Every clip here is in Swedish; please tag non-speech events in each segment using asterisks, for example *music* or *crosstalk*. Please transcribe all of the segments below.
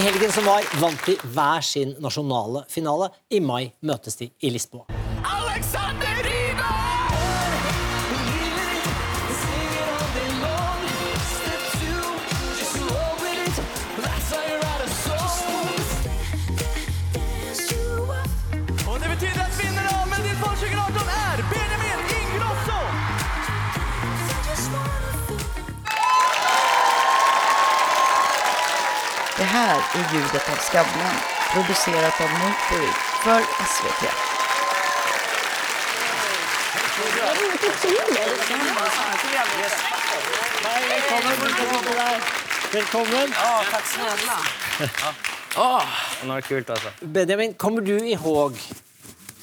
I helgen som var, vant de hver sin nasjonale finale. I mai møtes de i Lisboa. Det här är ljudet av Skavlan, producerat av Notbury för SVT. Velkommen. Ja, tack snälla. Er det kult, altså. Benjamin, kommer du ihåg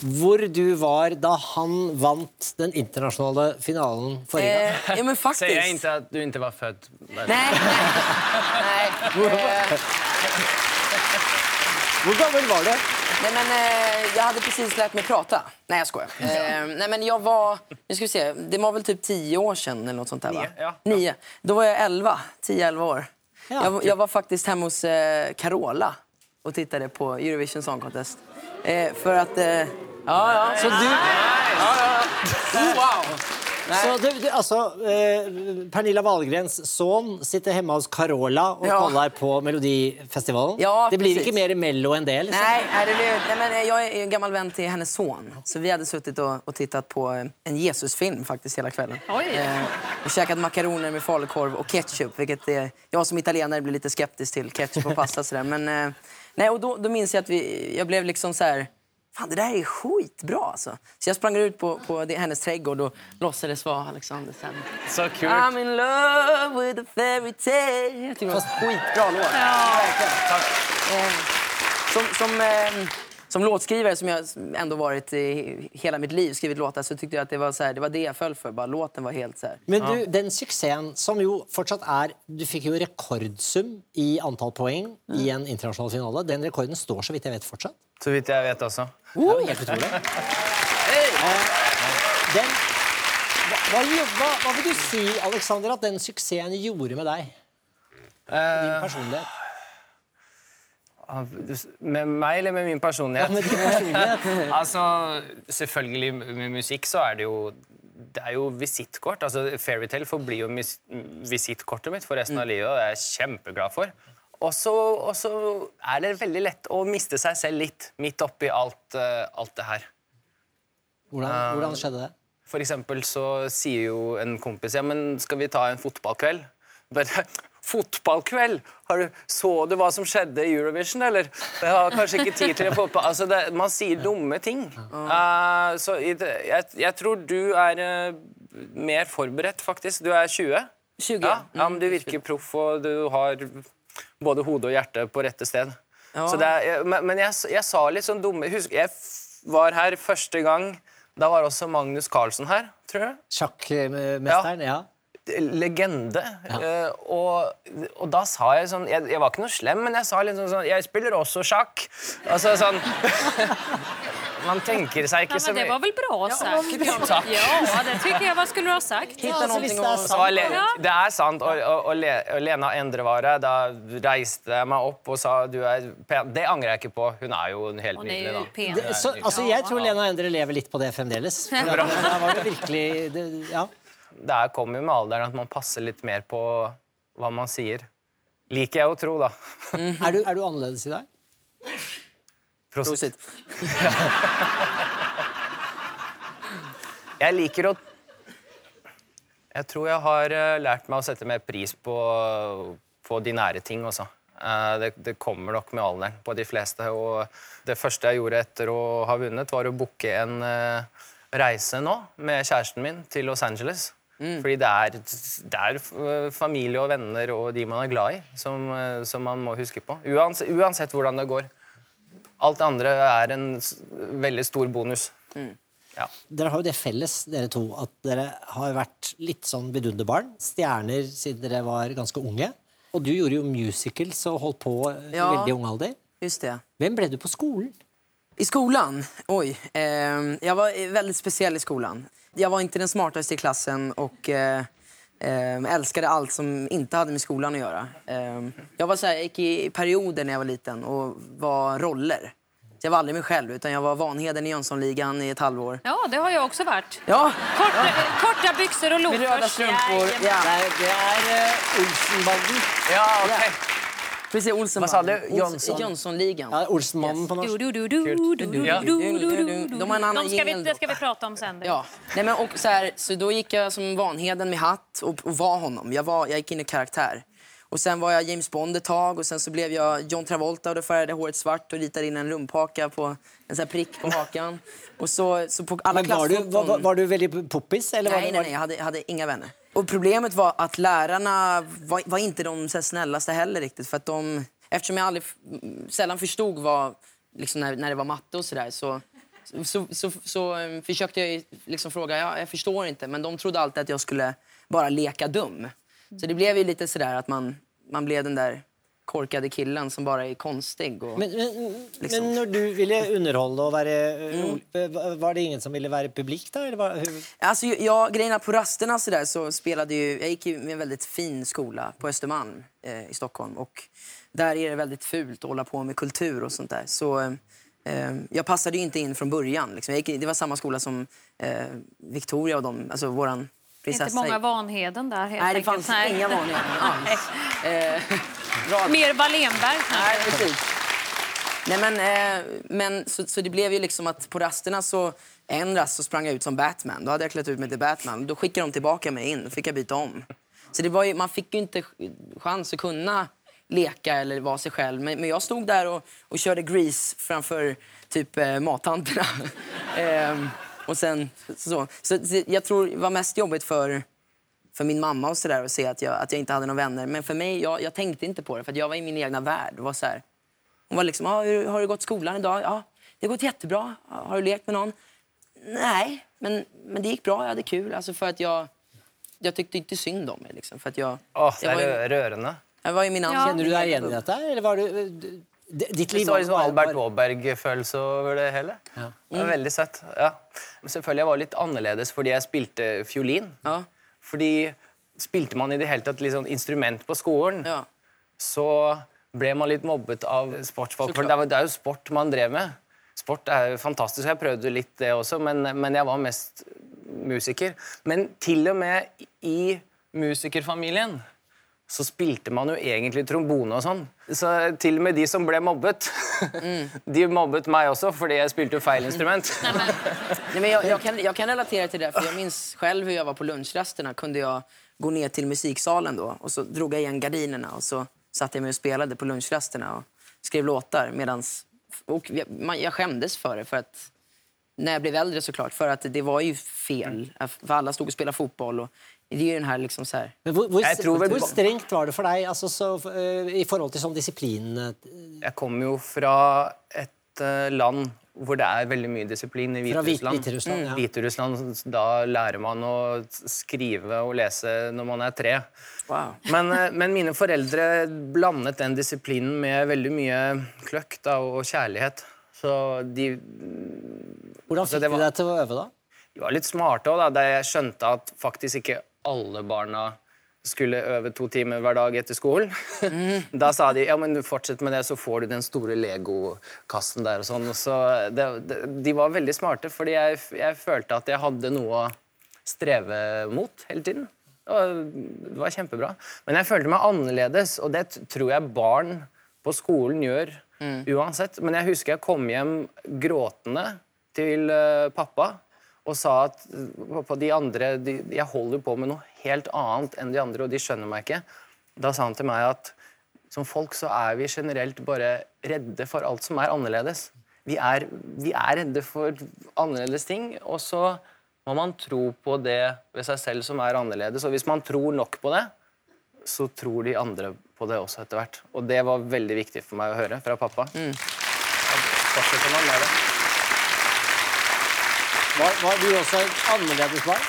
hvor du var da han vant den internasjonale finalen forrige gang? Eh, ja, men faktiskt. Säger jag inte att du inte var född? Men... Hvor gammel var du? nej men, eh, jag hade precis lärt mig prata. Nej, jag skojar. Eh, nej, men jag var... Nu ska vi se. Det var väl typ tio år sedan eller något sånt där, va? Nio, ja. Nio. Då var jag elva. Tio, elva år. Ja, jag, jag var faktiskt hemma hos eh, Carola och tittade på Eurovision Song Contest. Eh, för att... Eh, ja, ja. Så du, Wow! Så du, du altså, eh, Pernilla Wahlgrens son sitter hemma hos Carola og Ja. kollar på Melodifestivalen. Ja, det blir precis. ikke mer Mello enn det? liksom? Nej, nej, det nej men eh, jag är en gammal vän till hennes son. Så vi hade suttit och, och tittat på eh, en Jesusfilm faktiskt hela kvällen. Eh, och käkat makaroner med falukorv och ketchup. Vilket eh, jag som italienare blir lite skeptisk till. Ketchup och pasta sådär. Men, eh, nej, och då, då minns jag att vi, jag blev liksom så här... Fan, det där är skitbra alltså. Så jag sprang ut på, på det, hennes trädgård och låtsades vara Alexander sen. Så kult. I'm in love with a fairy tale. Jag tycker det var skitbra låt. Verkligen. Eh, Som, som, eh, som låtskrivare, som jag ändå varit i hela mitt liv, skrivit låtar, så tyckte jag att det var, så här, det var det jag föll för. Bara låten var helt så här. Men du, den suksessen som jo fortsatt er Du fikk jo rekordsum i antall poeng i en internasjonal finale. Den rekorden står så vidt jeg vet fortsatt. Så vidt jeg vet også. Det er jo helt utrolig. Eh, Den, hva, hva, hva, hva vil du si, Alexander, at den suksessen gjorde med deg? Din personlighet? Med meg eller med min Ja, personlighet? med din personlighet. *laughs* altså, selvfølgelig med musikk så er det jo det er jo visittkort. altså Fairytale forblir jo visittkortet mitt for resten av livet, og det er jeg kjempeglad for. Og så er det veldig lett å miste seg selv litt midt oppi alt, eh, alt det her. Hvordan, hvordan skjedde det? For eksempel så sier jo en kompis ja, men skal vi ta en fotballkveld? Bare, fotballkveld? Har du, så du hva som skjedde i Eurovision, eller? Jeg har kanskje ikke tid til en fotball... Altså, det, man sier dumme ting. Eh, så jeg, jeg tror du er eh, mer forberedt, faktisk. Du er 20. 20. Ja, ja, men du virker proff, og du har både hode og hjerte på rette sted. Ja. Så det men men jeg, jeg sa Husk, jeg f- var her første gang. Da var også Magnus Carlsen her, tror jeg. Sjakkmesteren? Ja. Legende. Eh, og, og da sa jeg sånn jeg, jeg var ikke noe slem, men jeg sa litt sånn, sånn Jeg spiller også sjakk. Altså sånn *laughs* Man tenker seg Ja, ikke så men det var väl bra sagt? Tack. Ja, det tycker jag. Vad skulle du ha sagt? Hitta altså, någonting det er att... sant, Ja. det er sant. Og, og, og, Le og Lena Endrevare, da reiste jeg meg opp og sa du er pen. Det angrer jeg ikke på. Hun er jo helt Hon är nydelig, ju da. pen. Det, så, altså, jeg tror Lena Endre lever litt på det at, der var det virkelig det, ja. Det er- kommer jo med alderen at man passer litt mer på hva man sier. Liker jeg å tro, da. er, du, er du annerledes i dag? Prosit. *laughs* Jeg liker å Jeg tror jeg har eh, lært meg å sette mer pris på, på de nære ting også. Eh, Det, det kommer nok med alderen på de fleste. Og det første jeg gjorde etter å ha vunnet, var å booke en eh, reise nå med kjæresten min til Los Angeles. Fordi det er, det er familie og venner og de man er glad i, som, eh, som man må huske på. Uansett, uansett hvordan det går. Alt det andre er en veldig stor bonus. Ja. Dere har jo det felles, dere to, at dere har vært litt sånn vidunderbarn. Stjerner siden dere var ganske unge. Og du gjorde jo musicals og holdt på i Ja. veldig ung alder. Just det. Hvem ble du på skolen? I skolan? Oj. Eh, jag var väldigt speciell i skolan. Jag var inte den smartaste i klassen och eh, Eh, älskade allt som inte hade med skolan att göra. Eh, jag, var så här, jag gick i perioder när jag var liten och var roller. Så jag var aldrig mig själv, utan jag var Vanheden i Jönssonligan i ett halvår. Ja, det har jag också varit. Ja, Korta, korta byxor och med röda loafers. strumpor. Ja, det är uh, Olsenbanden. Ja, ok. Precis. Olsen Vad sa du? Jönsson? Jönssonligan. Ja, Olsenmannen på Du, norsk. du, du, du, Kul. du, du, Ja. du, du, du, du. De har en annan De ska vi, det då. ska vi prata om sen. Ja. Nej, men, och så, här, så då gick jag som Vanheden med hatt och, och var honom. Jag, var, jag gick in i karaktär. Och sen var jag James Bond ett tag och sen så blev jag John Travolta och då färgade jag håret svart och ritade in en rumphaka på en sån här prick på hakan. Och så, så på alla Men var du, klassfoton- var, var- var du väldigt poppis? Eller var Nej, du, nej, nej, jag hade, jag hade inga vänner. Och problemet var att lärarna var, var inte de så snällaste heller riktigt. För att de, eftersom jag aldrig, mm, sällan förstod vad, liksom när, när det var matte och sådär så, så, så, så, så försökte jag liksom fråga, ja, jag förstår inte. Men de trodde alltid att jag skulle bara leka dum. Så det blev ju lite sådär att man, man blev den där korkade killen som bara är konstig. Och, Men, men, Liksom. men når du ville underholde og være rolig, var det ingen som ville være publik da? Eller var, hur? Alltså, jag- jag, grejerna på rasterna så, där, så spelade ju... Jag gick ju med en väldigt fin skola på Östermalm eh, i Stockholm. Och där är det väldigt fult att hålla på med kultur och sånt där. Så eh, jag passade ju inte in från början. Liksom. Jag gick, i- det var samma skola som eh, Victoria och de, alltså våran prinsessa. Inte många Vanheden där helt Nej, det fanns inga vanliga *laughs* alls. Rad- Mer Wallenberg. Nej, precis. Nej, men, eh, men så, så det blev ju liksom att på rasterna så en rast så sprang jag ut som Batman. Då hade jag klätt ut mig till Batman. Då skickade de tillbaka mig in. Då fick jag byta om. Så det var ju, man fick ju inte chans att kunna leka eller vara sig själv. Men, men jag stod där och, och körde Grease framför typ eh, mattanterna. *laughs* Ehm, och sen, så, så, så jag tror det var mest jobbigt för för min mamma och sådär att se att jag, att jag inte hade några vänner. Men för mig, jag, jag tänkte inte på det för att jag var i min egna värld. Var så här, hon var liksom, ah, hur, har du gått skolan idag? Ja, det har gått jättebra. "Ja, Har du lekt med någon? Nej, men, men det gick bra. Jag hade kul. Alltså för att jag, jag tyckte inte synd om mig. Liksom, för att jag, det jag, var ju, rørende. jag var i min Ja. Kjenner du deg igjen i dette? Eller var du, ditt Det liv var liksom var- Albert Aaberg-følelse over det hele. Det var veldig søtt. Ja. Men selvfølgelig jeg var litt annerledes fordi jeg spilte fiolin. ja, Fordi spilte man i det hele tatt litt sånn instrument på skolen, ja. så ble man litt mobbet av sportsfolk. For det er jo sport man drev med. Sport er jo fantastisk. Jeg prøvde litt det også, men, men jeg var mest musiker. Men til og med i musikerfamilien så spilte man jo egentlig trombone og sånn. Så til og med de som ble mobbet, mm. *laughs* de mobbet meg også fordi jeg spilte jo feil instrument. *laughs* Nej, men jag, jag, kan, jag kan relatera till det, för jag minns själv hur jag var på lunchrasterna. Kunde jag gå ner till musiksalen då och så drog jag igen gardinerna och så satt jag mig och spelade på lunchrasterna och skrev låtar medans... Och jag, man, jag skämdes för det, för att när jag blev äldre såklart, för att det var ju fel. För alla stod och spelade fotboll och det är ju den här liksom så här... Men hvor, hvor, Jeg tror vel- hvor strengt var det for deg altså, så, eh, i forhold til sånn disiplin? eh, Jeg kommer jo fra et eh, land hvor det er veldig mye disiplin i Fra Hvit- Hviterussland. Hviterussland, ja. Hviterussland, Da lærer man å skrive og lese når man er tre. Wow. Men, men mine foreldre blandet den disiplinen med veldig mye kløkt da, og kjærlighet. Så de, Hvordan fikk var- deg til å øve, da? de var litt smarte òg, da jeg skjønte at faktisk ikke alle barna skulle øve to timer hver dag etter skolen. *laughs* Da sa de ja, men du fortsett med det, så får du den store legokassen der. og sånn. Så det, de var veldig smarte, fordi jeg, jeg følte at jeg hadde noe å streve mot hele tiden. Det var kjempebra. Men jeg følte meg annerledes, og det tror jeg barn på skolen gjør uansett. Men jeg husker jeg kom hjem gråtende til eh, pappa og sa at eh, pappa, de andre, de, jeg holder på med noe helt annet enn de andre, og de skjønner meg ikke. Da sa han til meg at som folk så er vi generelt bare redde for alt som er annerledes. Vi er, vi er redde for annerledes ting, og så må man tro på det ved seg selv som er annerledes. Og hvis man tror nok på det, så tror de andre på det også etter hvert. Og det var veldig viktig for meg å høre fra pappa. Da fortsetter man med det. Var, var du et annerledes barn?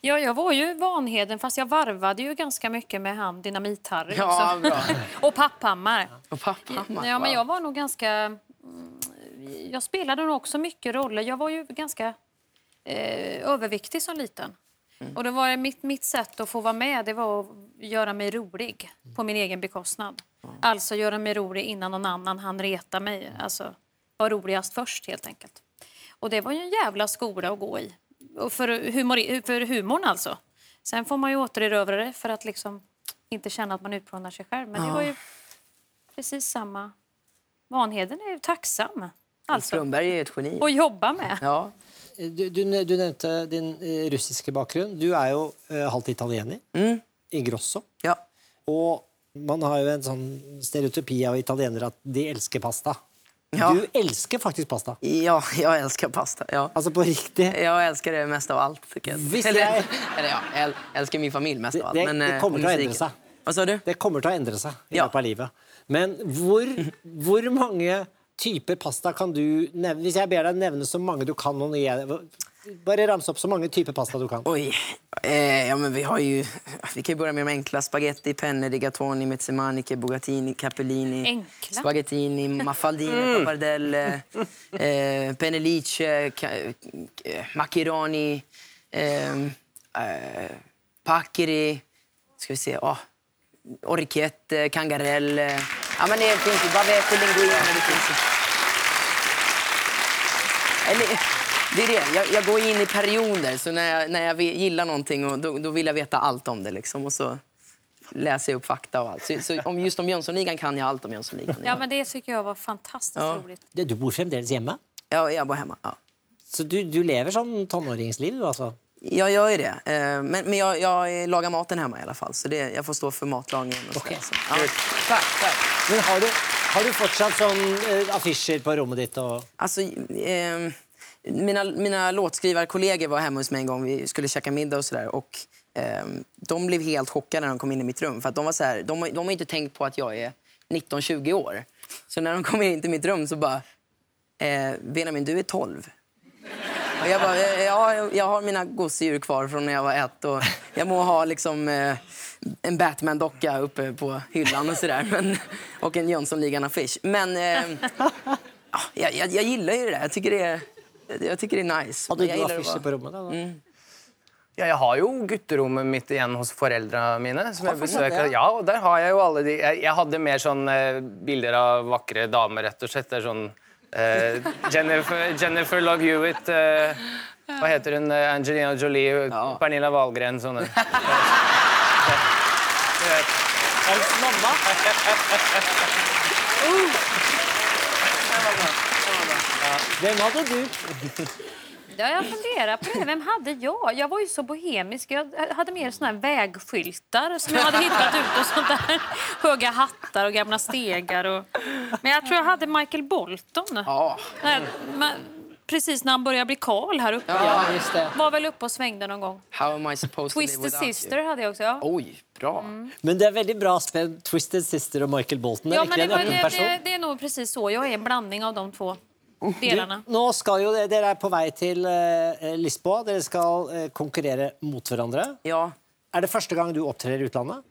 Ja, jag var ju Vanheden, fast jag varvade ju ganska mycket med han Dynamit-Harry Ja, också. *laughs* Och Papphammar. Och pappa, Ja, men jag var nog ganska... mm, Jag spelade nog också mycket roller. Jag var ju ganska eh, överviktig som liten. Och då var mitt, mitt sätt att få vara med det var att göra mig rolig på min egen bekostnad. Alltså göra mig rolig innan någon annan hann reta mig. Alltså vara roligast först helt enkelt. Och det var ju en jävla skola att gå i. Och för, humor, för humorn alltså. Sen får man ju återerövra det för att liksom inte känna att man utplånar sig själv. Men det var ju precis samma. Vanheden är ju tacksam. Alltså. Strömberg är ett geni. Och jobba med. Ja. Du, du, du nevnte din eh, russiske bakgrunn. Du er jo eh, halvt italiener. I Grosso. ja. Og man har jo en sånn stereotypi av italienere at de elsker pasta. Ja. Du elsker faktisk pasta. Ja, jag älskar pasta. Ja. Altså på riktig. Jag älskar det mest av allt. Jag. Visst eller, jag- *laughs* eller ja, jag älskar min familj mest av allt. Det- men, det eh, kommer musiken. endre seg. Vad sa du? Det kommer å endre seg i Ja. livet. Men *laughs* hvor mange typer pasta kan du nevne? Hvis jeg ber deg nevne så mange du kan nå Bare ramse opp så mange typer pasta du kan. Oj. Eh, ja, men vi har ju... Vi kan ju börja med de enkla. Spaghetti, penne, rigatoni, mezzemaniche, bugatini, capellini. Enkla? Spaghettini, *laughs* maffaldine, pappardelle, eh, pennelice, ca- eh, maccheroni, ehm, eh, paccheri, ska vi se, oh, orecchiette, kangarelle. Ja, men det finns ju bavette, linguine, det finns ju. Eller, det är det. Jag, jag går in i perioder. Så när jag, när jag gillar någonting och då, då vill jag veta allt om det. Liksom, och så läser jag upp fakta och allt. Så, så om, just om Jönssonligan kan jag allt om Jönssonligan. Ja, men det tycker jag var fantastiskt Ja. roligt. Du bor fremdeles hjemme? Ja, jag bor hemma. Ja. Så du, du lever sånn tonåringsliv, du, altså? Jag gör ju det. Eh, Men, men jag, jag lagar maten hemma i alla fall. Så det, jag får stå för matlagningen. Och sådär, så. Ja. Tack, tack. Men har du, har du fortsatt sånn eh, affisjer på rommet ditt? Og... Alltså, eh, mina, mina låtskrivarkollegor var hemma hos mig en gång. Vi skulle käka middag och sådär. Och eh, de blev helt chockade när de kom in i mitt rum. För att de, var så här, de, de har inte tänkt på att jag är 19-20 år. Så när de kom in till mitt rum så bara... Eh, Benjamin, du är 12. Och jag bara, eh, ja, jag har mina gosedjur kvar från när jag var ett. Och jag må ha liksom, eh, en Batman-docka uppe på hyllan och sådär. Men, och en Jönssonligan-affisch. Men eh, jag, jag, jag gillar ju det där. Jag tycker det är, jag tycker det är nice. Jag du att affisjer på rommet? Da? Ja, jeg har jo gutterommet mitt igjen hos foreldrene mine. som jeg besøker. Ja, og der har jeg jo alle de Jeg, jeg hadde mer sånn eh, bilder av vakre damer, rett og slett. Det er sånn eh, Jennifer, Jennifer Love Hewitt eh, Hva heter hun? Eh, Angelina Jolie, Ja. Pernilla Wahlgren, sånne. *laughs* *laughs* Hvem hadde du? Ja, jag funderar på det. Vem hade jag? Jag var ju så bohemisk. Jag hade mer såna här vägskyltar som jag hade hittat ut och sånt där. Höga hattar och gamla stegar. Och... Men jag tror jag hade Michael Bolton. Ja, Nej, men Precis när han började bli Karl här uppe. Ja, just det. Var väl uppe och svängde någon gång. how am I supposed to live Twisted without you? Sister hade jag också. Ja. Oj, bra. Men det er veldig bra spenn. Twisted Sister og Michael Bolton. Ja, men det, det, det, det är nog precis så. Jag är en blandning av de två delarna. Nå skal jo Dere er på vei til eh, Lisboa. Dere skal eh, konkurrere mot hverandre. Ja, Er det første gang du opptrer i utlandet?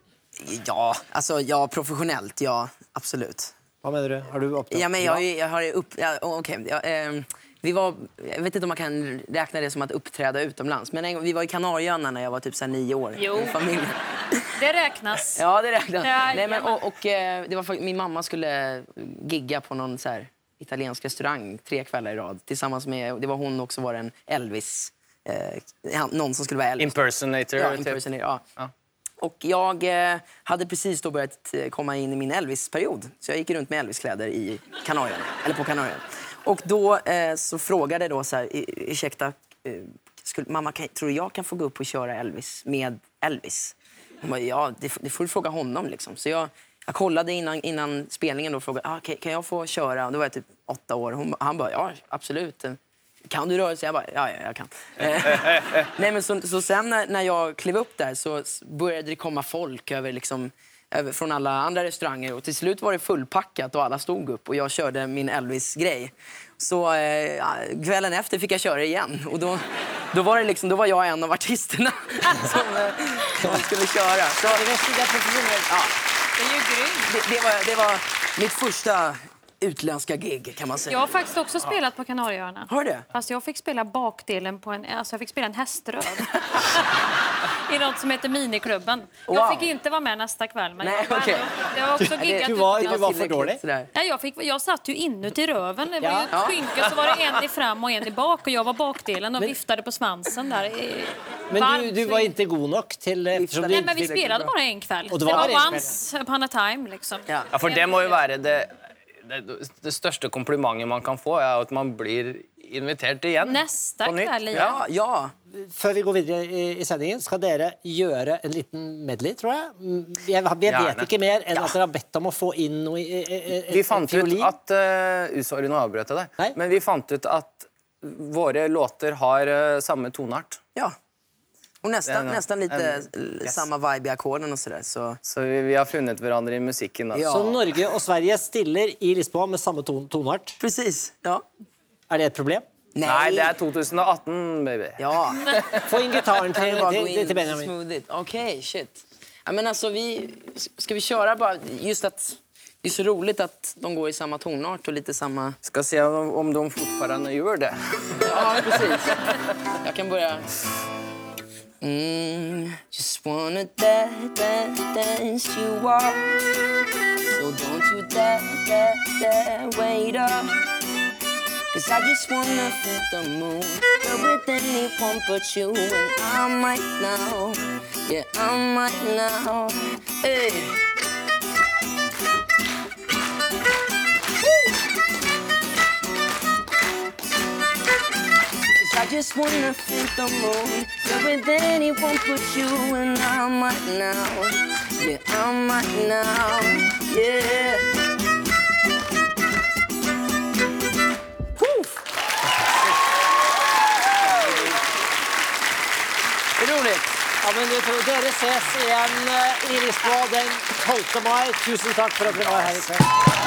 ja, alltså ja, professionellt, ja, absolut. Hva mener du? Har du opptrådt Ja, men jag, jag har upp... Ja, okej, ja, ehm, vi var, jag vet inte om man kan räkna det som att uppträda utomlands. Men en vi var i Kanarieöarna när jag var typ så här nio år. Jo. med familjen. Det räknas. Ja, det räknas. Ja, Nej, men, och, och, eh, det var, min mamma skulle gigga på någon så här, italiensk restaurang tre kvällar i rad. Tillsammans med, det var hon också var en Elvis. Eh, någon som skulle vara Elvis. Impersonator. Ja, typ. impersonator, ja. Ja. Och jag eh, hade precis då börjat eh, komma in i min Elvis-period. Så jag gick runt med Elvis-kläder i Kanarien, eller på Kanarien. Och då eh, så frågade då så här, "I- ursäkta, eh, skulle, mamma, kan, tror du jag kan få gå upp och köra Elvis med Elvis? Hon bara, ja, det, det får du fråga honom liksom. Så jag, jag kollade innan, innan spelningen och frågade, ah, kan, kan jag få köra? Då var jag typ åtta år. Hon, han bara, ja absolut. Kan du rörelse? Jag bara, ja, ja jag kan. *laughs* Nej, men så, så sen när, när jag klev upp där så började det komma folk över, liksom, över, från alla andra restauranger. Och till slut var det fullpackat och alla stod upp och jag körde min Elvis-grej. Så eh, kvällen efter fick jag köra igen. Och då, då, var, det liksom, då var jag en av artisterna *laughs* som, eh, som skulle köra. Så, Det grymt det, det, var, det var mitt första utländska gig kan man säga. Jag har faktiskt också spelat på Kanarieöarna. Har du det? Fast jag fick spela bakdelen på en, alltså jag fick spela en häströv. *laughs* I något som heter Miniklubben. Wow. Jag fick inte vara med nästa kväll. Men Nej, jag, var ändå- jag har också *laughs* giggat Du var, du var för dålig. Nej, jag, fick, jag satt ju inuti röven. Det var Ja. ju ett skynke så var det en i fram och en i bak. Och jag var bakdelen och viftade på svansen där. i- Men du, varmt du var sving. inte god nok til eftersom du Nej, men vi spelade bara en kväll. Och det det var var, bara en once upon a time liksom. Ja. Ja, for det må jo være det, det, det største komplimentet man kan få, er at man blir invitert igjen. Nästa kväll igen. Ja, ja. Før vi går videre i, i sendingen, skal dere gjøre en liten medley, tror jeg. Mm, Jeg, jeg vet ikke mer enn at dere har bedt om å få inn noe i, i, i, Vi fant ut fiolin. at uh, Sorry, nå avbrøt jeg deg. Men vi fant ut at våre låter har eh, samme toneart. ja. Och nästan, Den- nästan lite en- yes. samma vibe i ackorden och sådär. Så. Så vi, vi har funnet hverandre i musikken. Da. Ja. Så Norge og Sverige stiller i Lisboa med samme ton, toneart. Precis. Ja. Er det et problem? Nei, det er 2018, baby. Ja. Få in *laughs* til och Benjamin. smooth it? Okej, shit. Ja, men alltså, vi, ska vi köra bara... Just att det är så roligt att de går i samma tonart och lite samma... Skal se om, om de fortfarande gjør det. Ja, precis. Jag kan börja... Mm, just wanna dance, dance, dance you off So don't you dare, dare, dare wait up. Cause I just wanna fit the moon. But with anyone but you And I might now Yeah, I might now Hey just wanna feel the moon But with anyone but you And I might now Yeah, I might now Yeah Woo! Det är roligt. Ja, men du tror Dere ses igjen i Lisboa den 12. mai. Tusen takk for at dere var her i kveld.